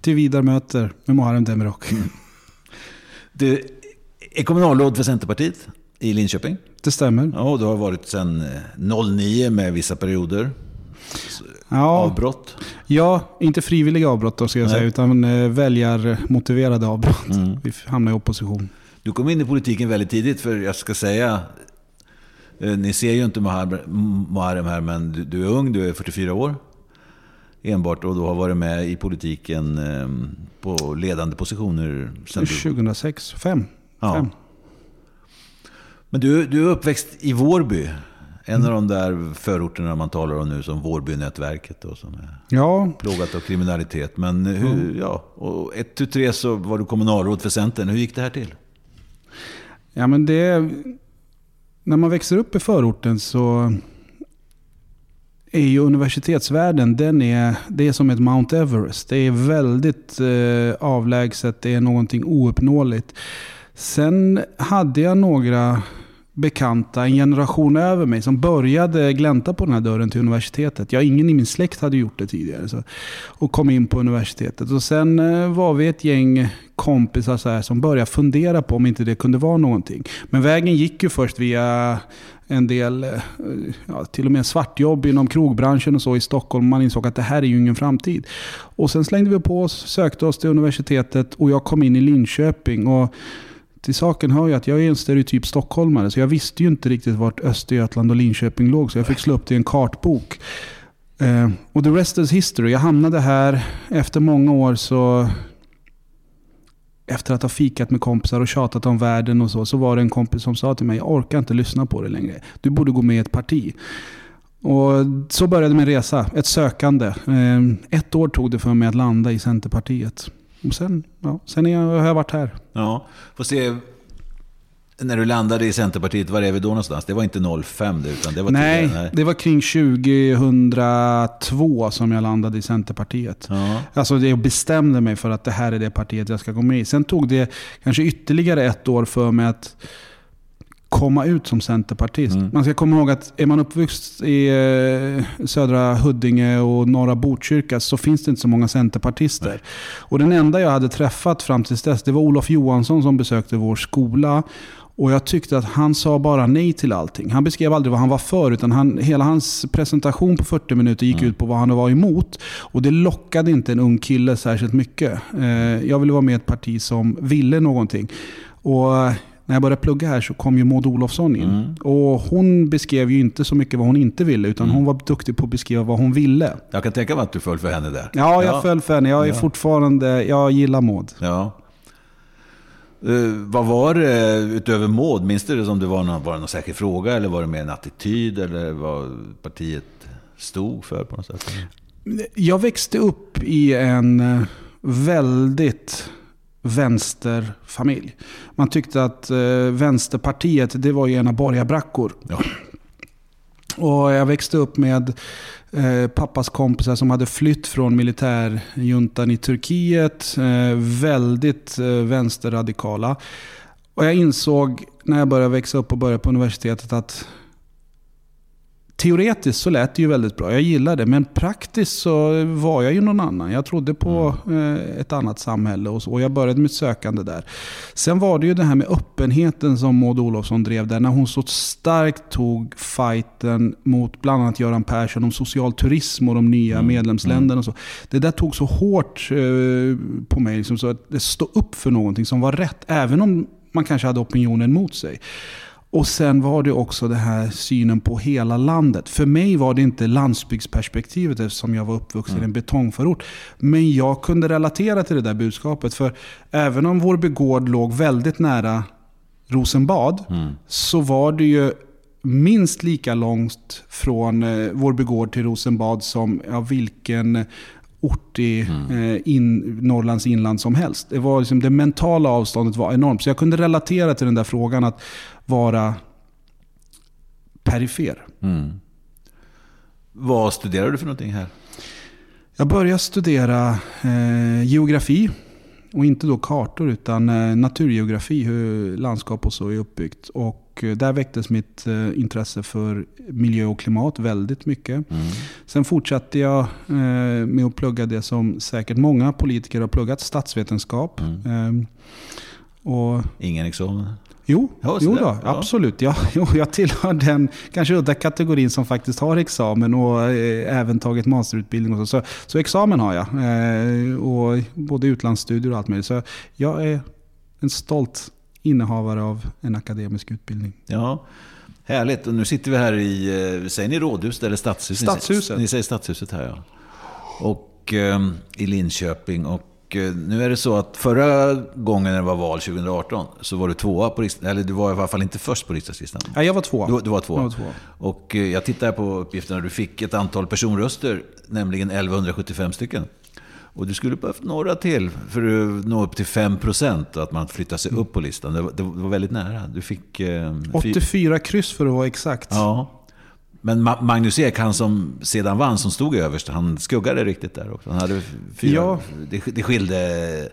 till Vidar möter med Muharrem Demirok. Du är kommunalråd för Centerpartiet i Linköping. Det stämmer. Ja, och du har varit sedan 09 med vissa perioder. Ja, Avbrott. ja inte frivilliga avbrott då ska jag Nej. säga, utan eh, väljarmotiverade avbrott. Mm. Vi hamnar i opposition. Du kom in i politiken väldigt tidigt, för jag ska säga, eh, ni ser ju inte Muharrem här, men du är ung, du är 44 år. Enbart, och du har varit med i politiken eh, på ledande positioner sen du 2006, 5. Ja. Fem. Men du, du är uppväxt i Vårby. En av de där förorterna man talar om nu som Vårbynätverket. Då, som är Ja, plågat av kriminalitet. Men hur, ja, och ett tu tre så var du kommunalråd för Centern. Hur gick det här till? ja, men det... När man växer upp i förorten så är ju universitetsvärlden, den är, det är som ett Mount Everest. Det är väldigt eh, avlägset, det är någonting ouppnåeligt. Sen hade jag några bekanta, en generation över mig, som började glänta på den här dörren till universitetet. Jag, ingen i min släkt hade gjort det tidigare. Så, och kom in på universitetet. Och sen eh, var vi ett gäng kompisar så här, som började fundera på om inte det kunde vara någonting. Men vägen gick ju först via en del, eh, ja, till och med svartjobb inom krogbranschen och så i Stockholm. Man insåg att det här är ju ingen framtid. Och sen slängde vi på oss, sökte oss till universitetet och jag kom in i Linköping. Och till saken hör ju att jag är en stereotyp stockholmare, så jag visste ju inte riktigt vart Östergötland och Linköping låg, så jag fick slå upp det i en kartbok. Eh, och the rest is history. Jag hamnade här efter många år så... Efter att ha fikat med kompisar och tjatat om världen och så, så var det en kompis som sa till mig, jag orkar inte lyssna på det längre. Du borde gå med i ett parti. Och så började min resa, ett sökande. Eh, Ett år tog det för mig att landa i Centerpartiet. Och sen, ja, sen är jag, har jag varit här. Ja, får se. När du landade i Centerpartiet, var är vi då någonstans? Det var inte 05 det, utan det var Nej, tidigare. det var kring 2002 som jag landade i Centerpartiet. Ja. Alltså jag bestämde mig för att det här är det partiet jag ska gå med i. Sen tog det kanske ytterligare ett år för mig att komma ut som centerpartist. Mm. Man ska komma ihåg att är man uppvuxen i eh, södra Huddinge och norra Botkyrka så finns det inte så många centerpartister. Och den enda jag hade träffat fram tills dess det var Olof Johansson som besökte vår skola. Och jag tyckte att han sa bara nej till allting. Han beskrev aldrig vad han var för, utan han, hela hans presentation på 40 minuter gick ut på vad han var emot. Och det lockade inte en ung kille särskilt mycket. Eh, jag ville vara med i ett parti som ville någonting. Och när jag började plugga här så kom ju Maud Olofsson in. Mm. Och hon beskrev ju inte så mycket vad hon inte ville, utan Mm. hon var duktig på att beskriva vad hon ville. Jag kan tänka mig att du föll för henne där. Ja, jag Ja. föll för henne. Jag är Ja. fortfarande, jag gillar Maud. Ja. Eh, vad var det utöver Maud? Minns du det som det var någon, var det någon särskild fråga? Eller var det mer en attityd? Eller vad partiet stod för på något sätt? Jag växte upp i en eh, väldigt vänsterfamilj. Man tyckte att eh, Vänsterpartiet, det var ju ena borgarbrackor. Ja. Och jag växte upp med eh, pappas kompisar som hade flytt från militärjuntan i Turkiet. Eh, väldigt eh, vänsterradikala. Och jag insåg när jag började växa upp och började på universitetet att Teoretiskt så lät det ju väldigt bra, jag gillade det. Men praktiskt så var jag ju någon annan. Jag trodde på eh, ett annat samhälle och så. Och jag började mitt sökande där. Sen var det ju det här med öppenheten som Maud Olofsson drev där. När hon så starkt tog fighten mot bland annat Göran Persson om social turism och de nya medlemsländerna. Och så. Det där tog så hårt eh, på mig. Liksom, så att det stod upp för någonting som var rätt. Även om man kanske hade opinionen mot sig. Och sen var det också det här synen på hela landet. För mig var det inte landsbygdsperspektivet eftersom jag var uppvuxen i en betongförort. Men jag kunde relatera till det där budskapet. För även om vår begård låg väldigt nära Rosenbad så var det ju minst lika långt från eh, vår begård till Rosenbad som ja, vilken ort i eh, in, Norrlands inland som helst. Det, var liksom, det mentala avståndet var enormt. Så jag kunde relatera till den där frågan att vara perifer. Mm. Vad studerar du för någonting här? Jag började studera eh, geografi. Och inte då kartor utan eh, naturgeografi, hur landskap och så är uppbyggt. Och eh, där väcktes mitt eh, intresse för miljö och klimat väldigt mycket. Mm. Sen fortsatte jag eh, med att plugga det som säkert många politiker har pluggat, statsvetenskap. Mm. Eh, och Ingen examen? Jo, Ja, jo då, Ja. absolut. Ja, jo, jag tillhör den kanske udda kategorin som faktiskt har examen och eh, även tagit masterutbildning. Och så. Så, så examen har jag. Eh, och både utlandsstudier och allt möjligt. Så jag är en stolt innehavare av en akademisk utbildning. Ja, härligt. Och nu sitter vi här i, eh, säger ni rådhuset eller stadshuset? Stadshuset. Ni säger stadshuset här ja. Och eh, i Linköping. Och eh, nu är det så att förra gången det var val 2018 så var du tvåa på riksdagen. Eller du var i alla fall inte först på riksdagslistan. Ja, jag var två. Du, du var tvåa. Jag var tvåa. Och eh, jag tittar på uppgifterna. Du fick ett antal personröster, nämligen 1175 stycken. Och du skulle behövt några till för att nå upp till 5 procent att man flyttar sig upp på listan. Det var, det var väldigt nära. Du fick... Eh, fy- 84 kryss för att vara exakt. Ja. Men Ma- Magnus Ek, han som sedan vann, som stod överst, han skuggade riktigt där också. Han hade fyra, Ja. det, det skilde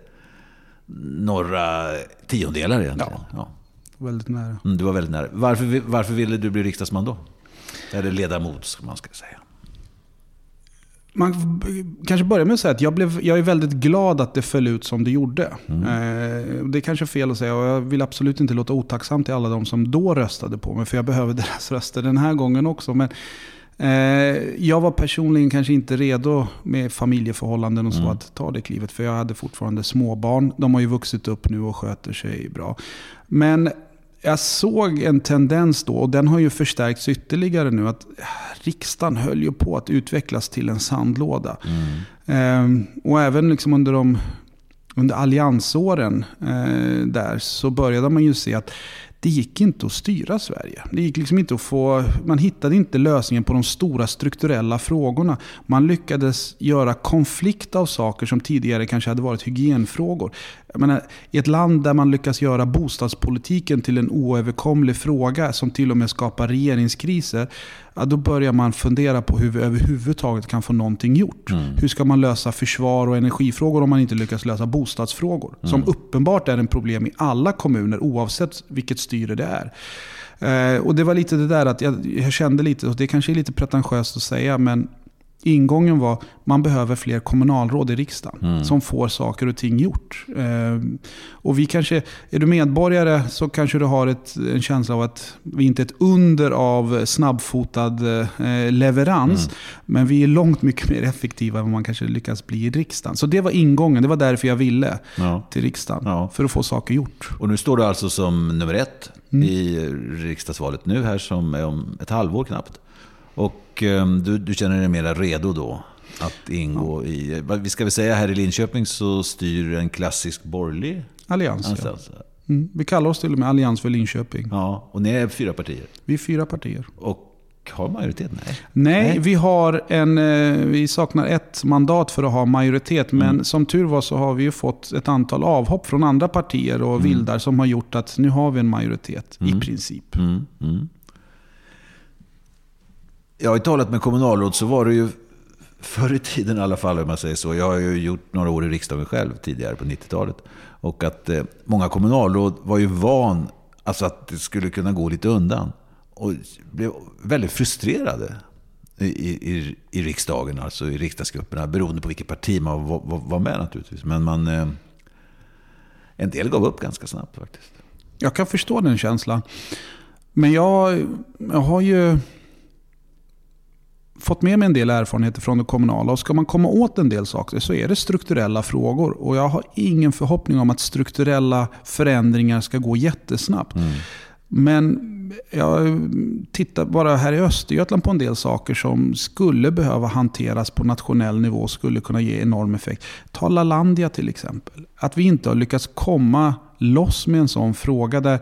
några tiondelar egentligen. Ja. Väldigt nära. Mm, du var väldigt nära. Varför, varför ville du bli riksdagsman då? Eller ledamot, ska man ska säga. Man kanske börjar med att säga att jag, blev, jag är väldigt glad att det föll ut som det gjorde. Eh, det är kanske är fel att säga och jag vill absolut inte låta otacksam till alla de som då röstade på mig. För jag behöver deras röster den här gången också. Men eh, jag var personligen kanske inte redo med familjeförhållanden och så att ta det klivet. För jag hade fortfarande småbarn. De har ju vuxit upp nu och sköter sig bra. Men jag såg en tendens då, och den har ju förstärkts ytterligare nu, att riksdagen höll ju på att utvecklas till en sandlåda. Ehm, och även liksom under, de, under alliansåren eh, där så började man ju se att det gick inte att styra Sverige. Det gick liksom inte att få, man hittade inte lösningen på de stora strukturella frågorna. Man lyckades göra konflikt av saker som tidigare kanske hade varit hygienfrågor. Jag menar, I ett land där man lyckas göra bostadspolitiken till en oöverkomlig fråga som till och med skapar regeringskriser. Ja, då börjar man fundera på hur vi överhuvudtaget kan få någonting gjort. Hur ska man lösa försvar och energifrågor om man inte lyckas lösa bostadsfrågor? Som uppenbart är en problem i alla kommuner oavsett vilket styre det är. Eh, och det var lite det där att jag, jag kände lite, och det kanske är lite pretentiöst att säga, men ingången var man behöver fler kommunalråd i riksdagen som får saker och ting gjort. Eh, och vi kanske, är du medborgare så kanske du har ett, en känsla av att vi inte är ett under av snabbfotad eh, leverans. Men vi är långt mycket mer effektiva än vad man kanske lyckas bli i riksdagen. Så det var ingången, det var därför jag ville Ja. till riksdagen. Ja. För att få saker gjort. Och nu står du alltså som nummer ett i riksdagsvalet nu här som är om ett halvår knappt. Och eh, du, du känner dig mera redo då att ingå i... vad- Vi ska väl säga här i Linköping så styr en klassisk borgerlig Allians. Ja. Mm. Vi kallar oss till och med Allians för Linköping. Ja, och ni är fyra partier. Vi är fyra partier. Och har majoritet? Nej. Nej, Nej. vi, har en, eh, vi saknar ett mandat för att ha majoritet. Men Mm. som tur var så har vi ju fått ett antal avhopp från andra partier och vildar som har gjort att nu har vi en majoritet i princip. Mm, mm. Jag har ju talat med kommunalråd så var det ju förr i tiden i alla fall om man säger så. Jag har ju gjort några år i riksdagen själv tidigare på 90-talet. Och att eh, många kommunalråd var ju van alltså att det skulle kunna gå lite undan. Och blev väldigt frustrerade i, i, i riksdagen, alltså i riksdagsgrupperna. Beroende på vilket parti man var, var, var med naturligtvis. Men man, eh, en del gav upp ganska snabbt faktiskt. Jag kan förstå den känslan. Men jag, jag har ju fått med mig en del erfarenheter från det kommunala. Och ska man komma åt en del saker så är det strukturella frågor. Och jag har ingen förhoppning om att strukturella förändringar ska gå jättesnabbt. Men jag tittar bara här i Östergötland på en del saker som skulle behöva hanteras på nationell nivå och skulle kunna ge enorm effekt. Ta Lalandia till exempel. Att vi inte har lyckats komma loss med en sån fråga där,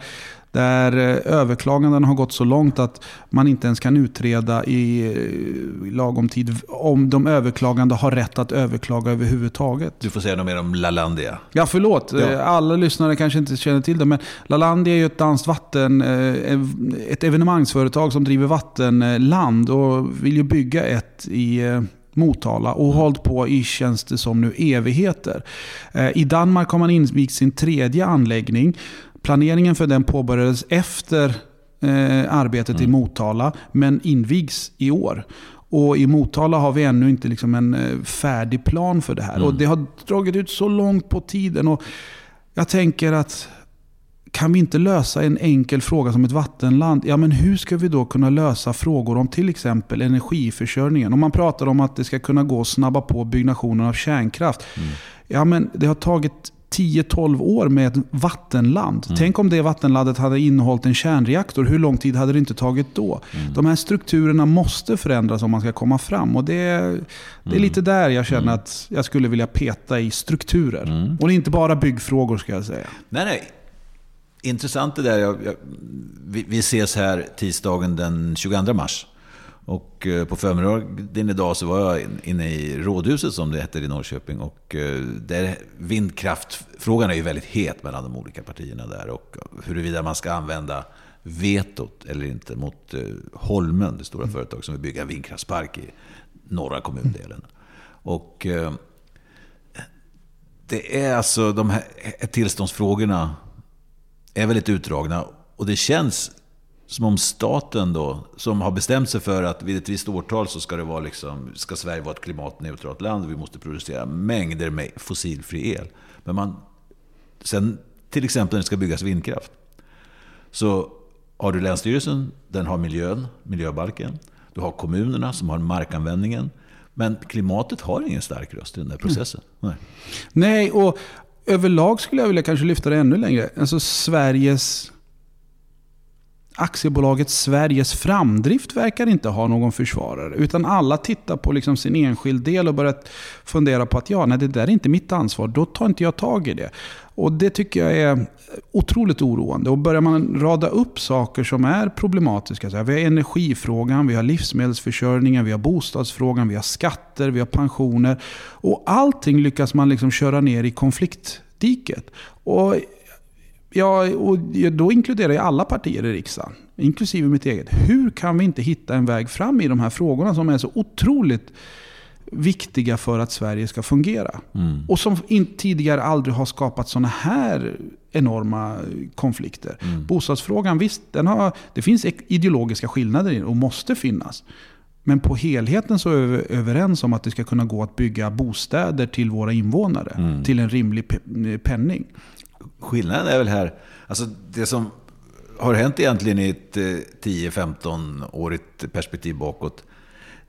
där eh, överklaganden har gått så långt att man inte ens kan utreda i eh, lagom tid om de överklagande har rätt att överklaga överhuvudtaget. Du får säga något mer om Lalandia. Ja, förlåt. Ja. Eh, Alla lyssnare kanske inte känner till det, men Lalandia är ju ett danskt vatten, ett evenemangsföretag som driver vattenland och vill ju bygga ett i Motala och har hållit på i, känns det som nu, evigheter. Eh, I Danmark har man invigt sin tredje anläggning. Planeringen för den påbörjades efter eh, arbetet i Motala, men invigs i år. Och i Motala har vi ännu inte liksom en eh, färdig plan för det här. Och det har dragit ut så långt på tiden. Och jag tänker att kan vi inte lösa en enkel fråga som ett vattenland? Ja, men hur ska vi då kunna lösa frågor om till exempel energiförsörjningen? Om man pratar om att det ska kunna gå att snabba på byggnationen av kärnkraft. Ja, men det har tagit 10-12 år med ett vattenland. Tänk om det vattenlandet hade innehållit en kärnreaktor. Hur lång tid hade det inte tagit då? De här strukturerna måste förändras om man ska komma fram. Och det, är- det är lite där jag känner att jag skulle vilja peta i strukturer. Och det är inte bara byggfrågor ska jag säga. Nej, nej. Intressant det där. Jag, jag, vi, vi ses här tisdagen den 22 mars. Och eh, på förmiddagen idag så var jag in- inne i Rådhuset som det heter i Norrköping. Och eh, där, vindkraftfrågan är ju väldigt het mellan de olika partierna där. Och huruvida man ska använda vetot eller inte mot eh, Holmen, det stora företag som vill bygga en vindkraftspark i norra kommundelen. Och eh, det är alltså de här tillståndsfrågorna är väldigt utdragna. Och det känns som om staten då, som har bestämt sig för att vid ett visst årtal så ska, det vara liksom, ska Sverige vara ett klimatneutralt land och vi måste producera mängder med fossilfri el. Men man, sen till exempel när det ska byggas vindkraft så har du Länsstyrelsen, den har miljön, miljöbalken. Du har kommunerna som har markanvändningen. Men klimatet har ingen stark röst i den där processen. Nej. Nej, och överlag skulle jag vilja kanske lyfta det ännu längre. Alltså Sveriges... Aktiebolaget Sveriges framdrift verkar inte ha någon försvarare. Utan alla tittar på liksom sin enskild del och börjar fundera på att ja, nej, det där är inte mitt ansvar. Då tar inte jag tag i det. Och det tycker jag är otroligt oroande. Och börjar man rada upp saker som är problematiska. Så här, vi har energifrågan, vi har livsmedelsförsörjningen, vi har bostadsfrågan, vi har skatter, vi har pensioner. Och allting lyckas man liksom köra ner i konfliktdiket. Och Ja, och då inkluderar jag alla partier i riksdagen, inklusive mitt eget. Hur kan vi inte hitta en väg fram i de här frågorna som är så otroligt viktiga för att Sverige ska fungera? Och som tidigare aldrig har skapat sådana här enorma konflikter. Bostadsfrågan, visst, den har, det finns ideologiska skillnader i den och måste finnas. Men på helheten så är vi överens om att det ska kunna gå att bygga bostäder till våra invånare till en rimlig pe- penning. Skillnaden är väl här, alltså det som har hänt egentligen i ett eh, 10-15-årigt perspektiv bakåt,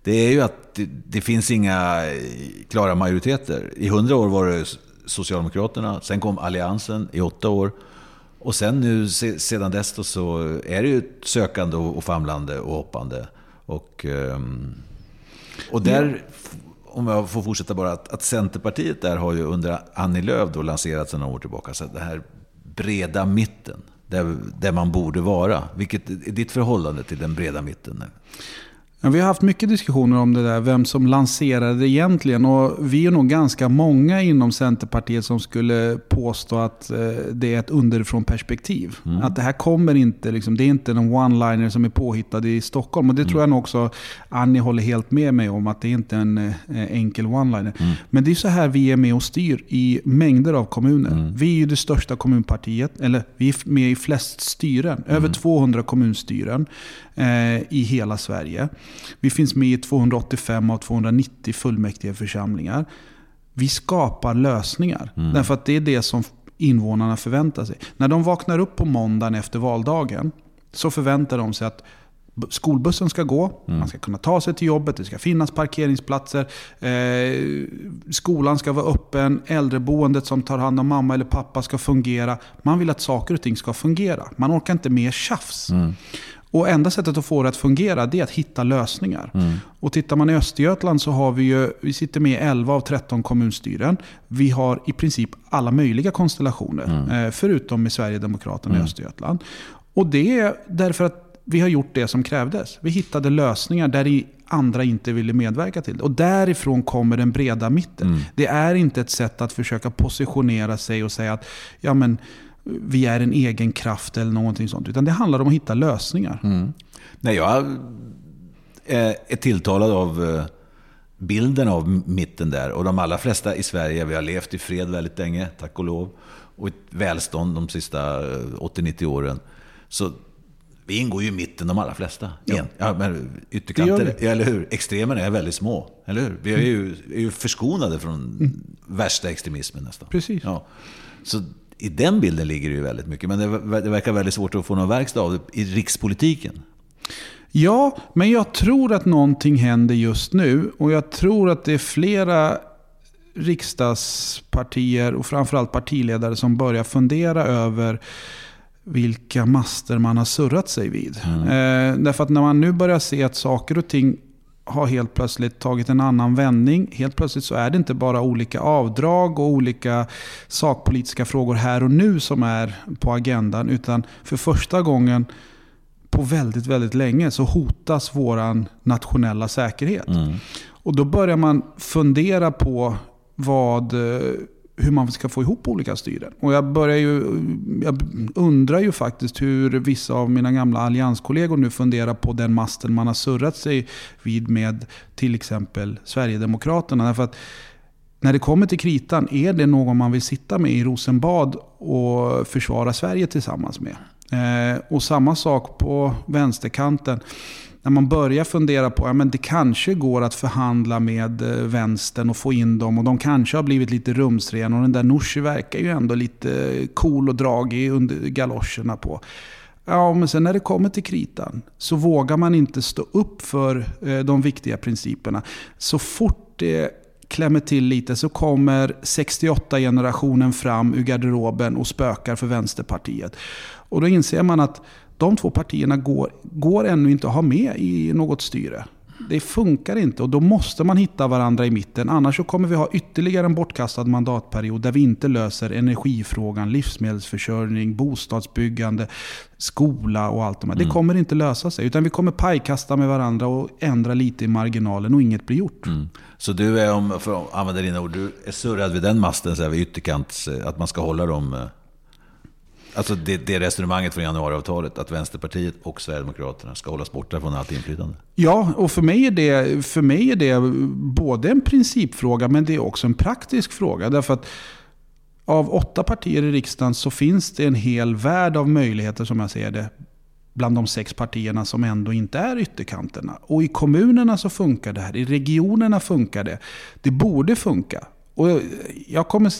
det är ju att det, det finns inga eh, klara majoriteter. I 100 år var det Socialdemokraterna, sen kom Alliansen i åtta år. Och sen nu sedan dess då så är det ju ett sökande och famlande och hoppande. Och, ehm, och där, om jag får fortsätta bara, att, att Centerpartiet där har ju under Annie Lööf då lanserat sedan några år tillbaka, så det här breda mitten, där, där man borde vara. Vilket är ditt förhållande till den breda mitten? Nu? Vi har haft mycket diskussioner om det där, vem som lanserade det egentligen. Och vi är nog ganska många inom Centerpartiet som skulle påstå att eh, det är ett underifrån perspektiv. Att det här kommer inte, liksom, det är inte en one-liner som är påhittad i Stockholm. Och det tror jag nog också Annie håller helt med mig om, att det är inte är en eh, enkel one-liner. Men det är så här vi är med och styr i mängder av kommuner. Vi är ju det största kommunpartiet, eller vi är med i flest styren. Över 200 kommunstyren eh, i hela Sverige. Vi finns med i 285 av 290 fullmäktige församlingar. Vi skapar lösningar. Därför att det är det som invånarna förväntar sig. När de vaknar upp på måndagen efter valdagen så förväntar de sig att skolbussen ska gå, man ska kunna ta sig till jobbet, det ska finnas parkeringsplatser, eh, skolan ska vara öppen, äldreboendet som tar hand om mamma eller pappa ska fungera. Man vill att saker och ting ska fungera. Man orkar inte med tjafs. Och enda sättet att få det att fungera det är att hitta lösningar. Mm. Och tittar man i Östergötland så har vi ju, vi sitter med i 11 av 13 kommunstyren. Vi har i princip alla möjliga konstellationer. Mm. Eh, förutom med Sverigedemokraterna mm. i Östergötland. Och det är därför att vi har gjort det som krävdes. Vi hittade lösningar där andra inte ville medverka till det. Och därifrån kommer den breda mitten. Mm. Det är inte ett sätt att försöka positionera sig och säga att ja, men, vi är en egen kraft eller någonting sånt. Utan det handlar om att hitta lösningar. Mm. Nej, jag är tilltalad av eh, bilden av mitten där. Och de allra flesta i Sverige, vi har levt i fred väldigt länge, tack och lov. Och ett välstånd de sista 80-90 eh, åren. Så vi ingår ju i mitten, de allra flesta. Ja. Ja, men ytterkanter, eller hur? Extremerna är väldigt små, eller hur? Vi är ju, är ju förskonade från mm. värsta extremismen nästan. Precis. Ja. Så i den bilden ligger det ju väldigt mycket. Men det, det verkar väldigt svårt att få någon verkstad av det i rikspolitiken. Ja, men jag tror att någonting händer just nu. Och jag tror att det är flera riksdagspartier och framförallt partiledare som börjar fundera över vilka master man har surrat sig vid. Mm. Eh, därför att när man nu börjar se att saker och ting har helt plötsligt tagit en annan vändning. Helt plötsligt så är det inte bara olika avdrag och olika sakpolitiska frågor här och nu som är på agendan. Utan för första gången på väldigt, väldigt länge så hotas vår nationella säkerhet. Mm. Och då börjar man fundera på vad hur man ska få ihop olika styren. Och jag, börjar ju, jag undrar ju faktiskt hur vissa av mina gamla allianskollegor nu funderar på den masten man har surrat sig vid med till exempel Sverigedemokraterna. Därför att när det kommer till kritan, är det någon man vill sitta med i Rosenbad och försvara Sverige tillsammans med? Eh, och samma sak på vänsterkanten när man börjar fundera på att ja, det kanske går att förhandla med eh, vänstern och få in dem och de kanske har blivit lite rumsrena och den där Nooshi verkar ju ändå lite eh, cool och dragig under galoscherna på. Ja, men sen när det kommer till kritan så vågar man inte stå upp för eh, de viktiga principerna. Så fort det klämmer till lite så kommer 68-generationen fram ur garderoben och spökar för Vänsterpartiet. Och då inser man att de två partierna går, går ännu inte att ha med i något styre. Det funkar inte och då måste man hitta varandra i mitten. Annars kommer vi ha ytterligare en bortkastad mandatperiod där vi inte löser energifrågan, livsmedelsförsörjning, bostadsbyggande, skola och allt det här. Mm. Det kommer inte lösa sig. Utan vi kommer pajkasta med varandra och ändra lite i marginalen och inget blir gjort. Mm. Så du är, om, för att använda dina ord, du är surrad vid den masten, så här, vid ytterkant, att man ska hålla dem eh, Alltså det, det resonemanget från januariavtalet, att Vänsterpartiet och Sverigedemokraterna ska hållas borta från allt inflytande. Ja, och för mig, är det, för mig är det både en principfråga men det är också en praktisk fråga. Därför att av åtta partier i riksdagen så finns det en hel värld av möjligheter som jag ser det bland de sex partierna som ändå inte är ytterkanterna. Och i kommunerna så funkar det här, i regionerna funkar det. Det borde funka. Och jag kommer,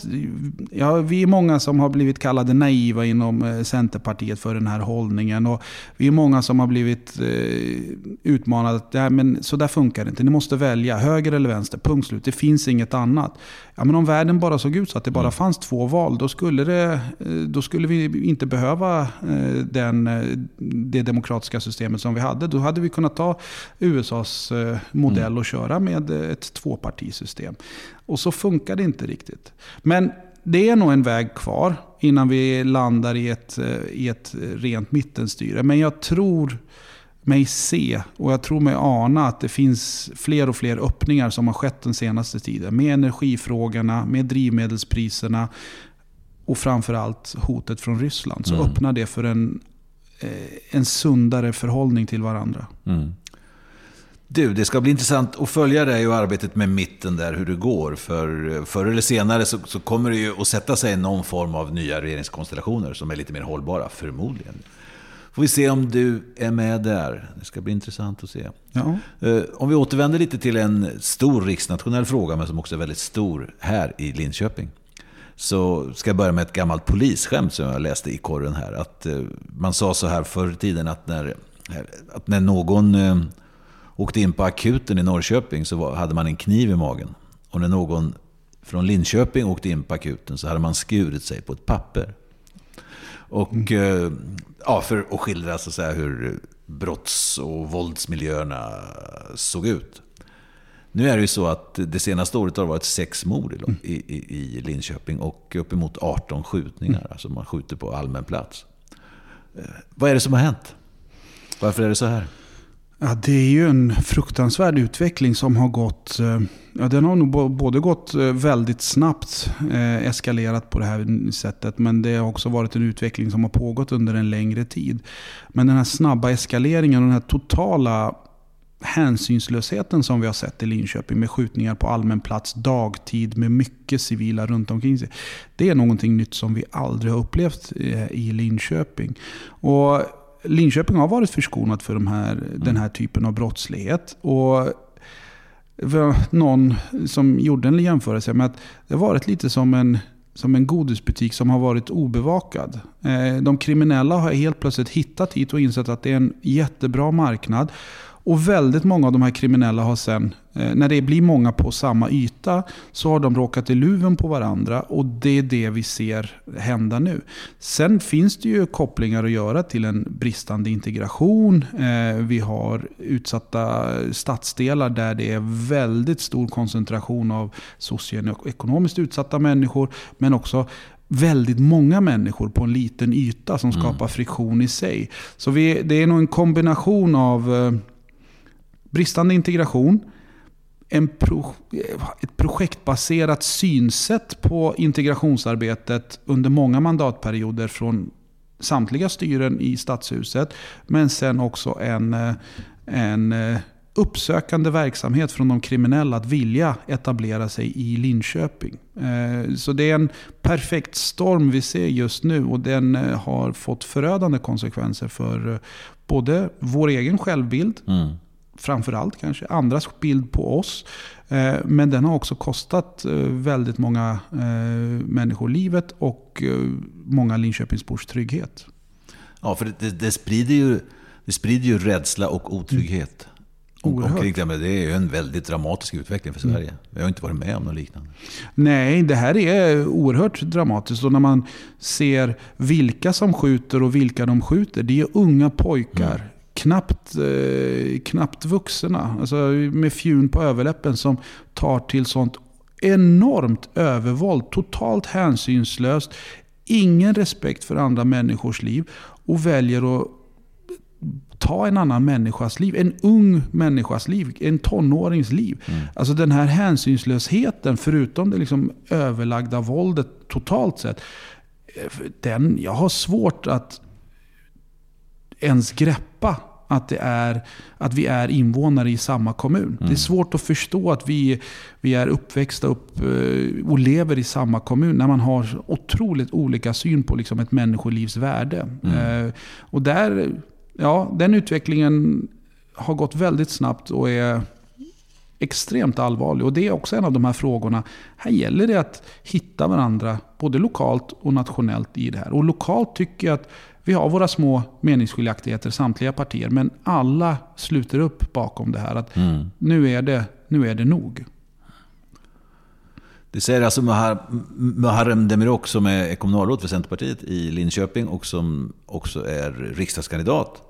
ja, vi är många som har blivit kallade naiva inom eh, Centerpartiet för den här hållningen. Och vi är många som har blivit eh, utmanade att ja, men så där funkar det inte. Ni måste välja höger eller vänster, punkt slut. Det finns inget annat. Ja, men om världen bara såg ut så att det bara mm. fanns två val, då skulle, det, eh, då skulle vi inte behöva eh, den, det demokratiska systemet som vi hade. Då hade vi kunnat ta USAs modell mm. och köra med ett tvåpartisystem. Och så funkar det inte riktigt. Men det är nog en väg kvar innan vi landar i ett, eh, i ett rent mittenstyre. Men jag tror mig se och jag tror mig ana att det finns fler och fler öppningar som har skett den senaste tiden. Med energifrågorna, med drivmedelspriserna och framförallt hotet från Ryssland. Så mm. öppnar det för en, eh, en sundare förhållning till varandra. Mm. Du, det ska bli intressant att följa dig och arbetet med mitten där, hur det går. För förr eller senare så, så, kommer det ju att sätta sig någon form av nya regeringskonstellationer som är lite mer hållbara, förmodligen. Får vi se om du är med där. Det ska bli intressant att se. Ja. Eh, om vi återvänder lite till en stor riksnationell fråga, men som också är väldigt stor här i Linköping. Så ska jag börja med ett gammalt polisskämt som jag läste i korren här. Att eh, man sa så här förr i tiden att när, att när någon eh, åkte in på akuten i Norrköping så hade man en kniv i magen. Och när någon från Linköping åkte in på akuten så hade man skurit sig på ett papper. Och mm. ja, för att skildra så att säga, hur brotts och våldsmiljöerna såg ut. Nu är det ju så att det senaste året har det varit sex mord i, i, i Linköping och uppemot 18 skjutningar. Mm. Alltså man skjuter på allmän plats. Eh, vad är det som har hänt? Varför är det så här? Ja, det är ju en fruktansvärd utveckling som har gått... Eh, ja, den har nog både gått eh, väldigt snabbt, eh, eskalerat på det här sättet. Men det har också varit en utveckling som har pågått under en längre tid. Men den här snabba eskaleringen och den här totala hänsynslösheten som vi har sett i Linköping med skjutningar på allmän plats dagtid med mycket civila runt omkring sig. Det är någonting nytt som vi aldrig har upplevt eh, i Linköping. Och Linköping har varit förskonat för de här, mm. den här typen av brottslighet. Och någon som gjorde en jämförelse med att det har varit lite som en, som en godisbutik som har varit obevakad. Eh, de kriminella har helt plötsligt hittat hit och insett att det är en jättebra marknad. Och väldigt många av de här kriminella har sen, eh, när det blir många på samma yta, så har de råkat i luven på varandra. Och det är det vi ser hända nu. Sen finns det ju kopplingar att göra till en bristande integration. Eh, vi har utsatta stadsdelar där det är väldigt stor koncentration av socioekonomiskt utsatta människor. Men också väldigt många människor på en liten yta som skapar mm. friktion i sig. Så vi, det är nog en kombination av eh, Bristande integration, en pro, ett projektbaserat synsätt på integrationsarbetet under många mandatperioder från samtliga styren i stadshuset. Men sen också en, eh, en eh, uppsökande verksamhet från de kriminella att vilja etablera sig i Linköping. Eh, så det är en perfekt storm vi ser just nu och den har fått förödande konsekvenser för både vår egen självbild, mm framförallt kanske, andras bild på oss. Eh, men den har också kostat eh, väldigt många eh, människor livet och många Linköpingsbors trygghet. Ja, för det, det, sprider, ju, det sprider ju rädsla och otrygghet. Mm. Omkring det, det är en väldigt dramatisk utveckling för Sverige. Mm. Vi har inte varit med om något liknande. Nej, det här är oerhört dramatiskt. Och när man ser vilka som skjuter och vilka de skjuter. Det är unga pojkar. Mm knappt, eh, knappt vuxna, alltså med fjun på överläppen som tar till sånt enormt övervåld. Totalt hänsynslöst. Ingen respekt för andra människors liv. Och väljer att ta en annan människas liv. En ung människas liv. En tonårings liv. Mm. Alltså den här hänsynslösheten, förutom det liksom överlagda våldet totalt sett. Den, jag har svårt att ens greppa att, det är, att vi är invånare i samma kommun. Mm. Det är mm. svårt att förstå att vi, vi är uppväxta upp eh, och lever i samma kommun när man har otroligt olika syn på liksom ett människolivs värde. Mm. Eh, och där, ja, den utvecklingen har gått väldigt snabbt och är extremt allvarlig. Och det är också en av de här frågorna. Här gäller det att hitta varandra både lokalt och nationellt i det här. Och lokalt tycker jag att vi har våra små meningsskiljaktigheter, samtliga partier, men alla sluter upp bakom det här. Att mm. nu, är det, nu är det nog. Det säger alltså Muharrem Demirok som är kommunalråd för Centerpartiet i Linköping och som också är riksdagskandidat.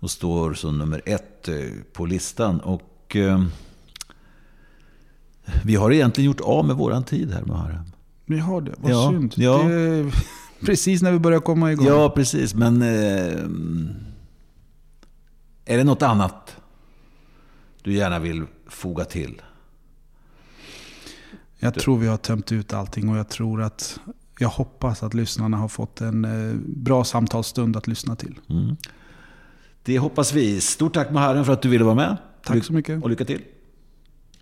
Och står som nummer ett eh, på listan. Och eh, vi har egentligen gjort av med våran tid här Muharrem. Vi har det, vad ja, synd. Ja. Det, Precis när vi börjar komma igång. Ja, precis. Men eh, är det något annat du gärna vill foga till? Jag tror vi har tömt ut allting och jag tror att jag hoppas att lyssnarna har fått en eh, bra samtalsstund att lyssna till. Mm. Det hoppas vi. Stort tack Muharrem för att du ville vara med. Tack så mycket. Och lycka till.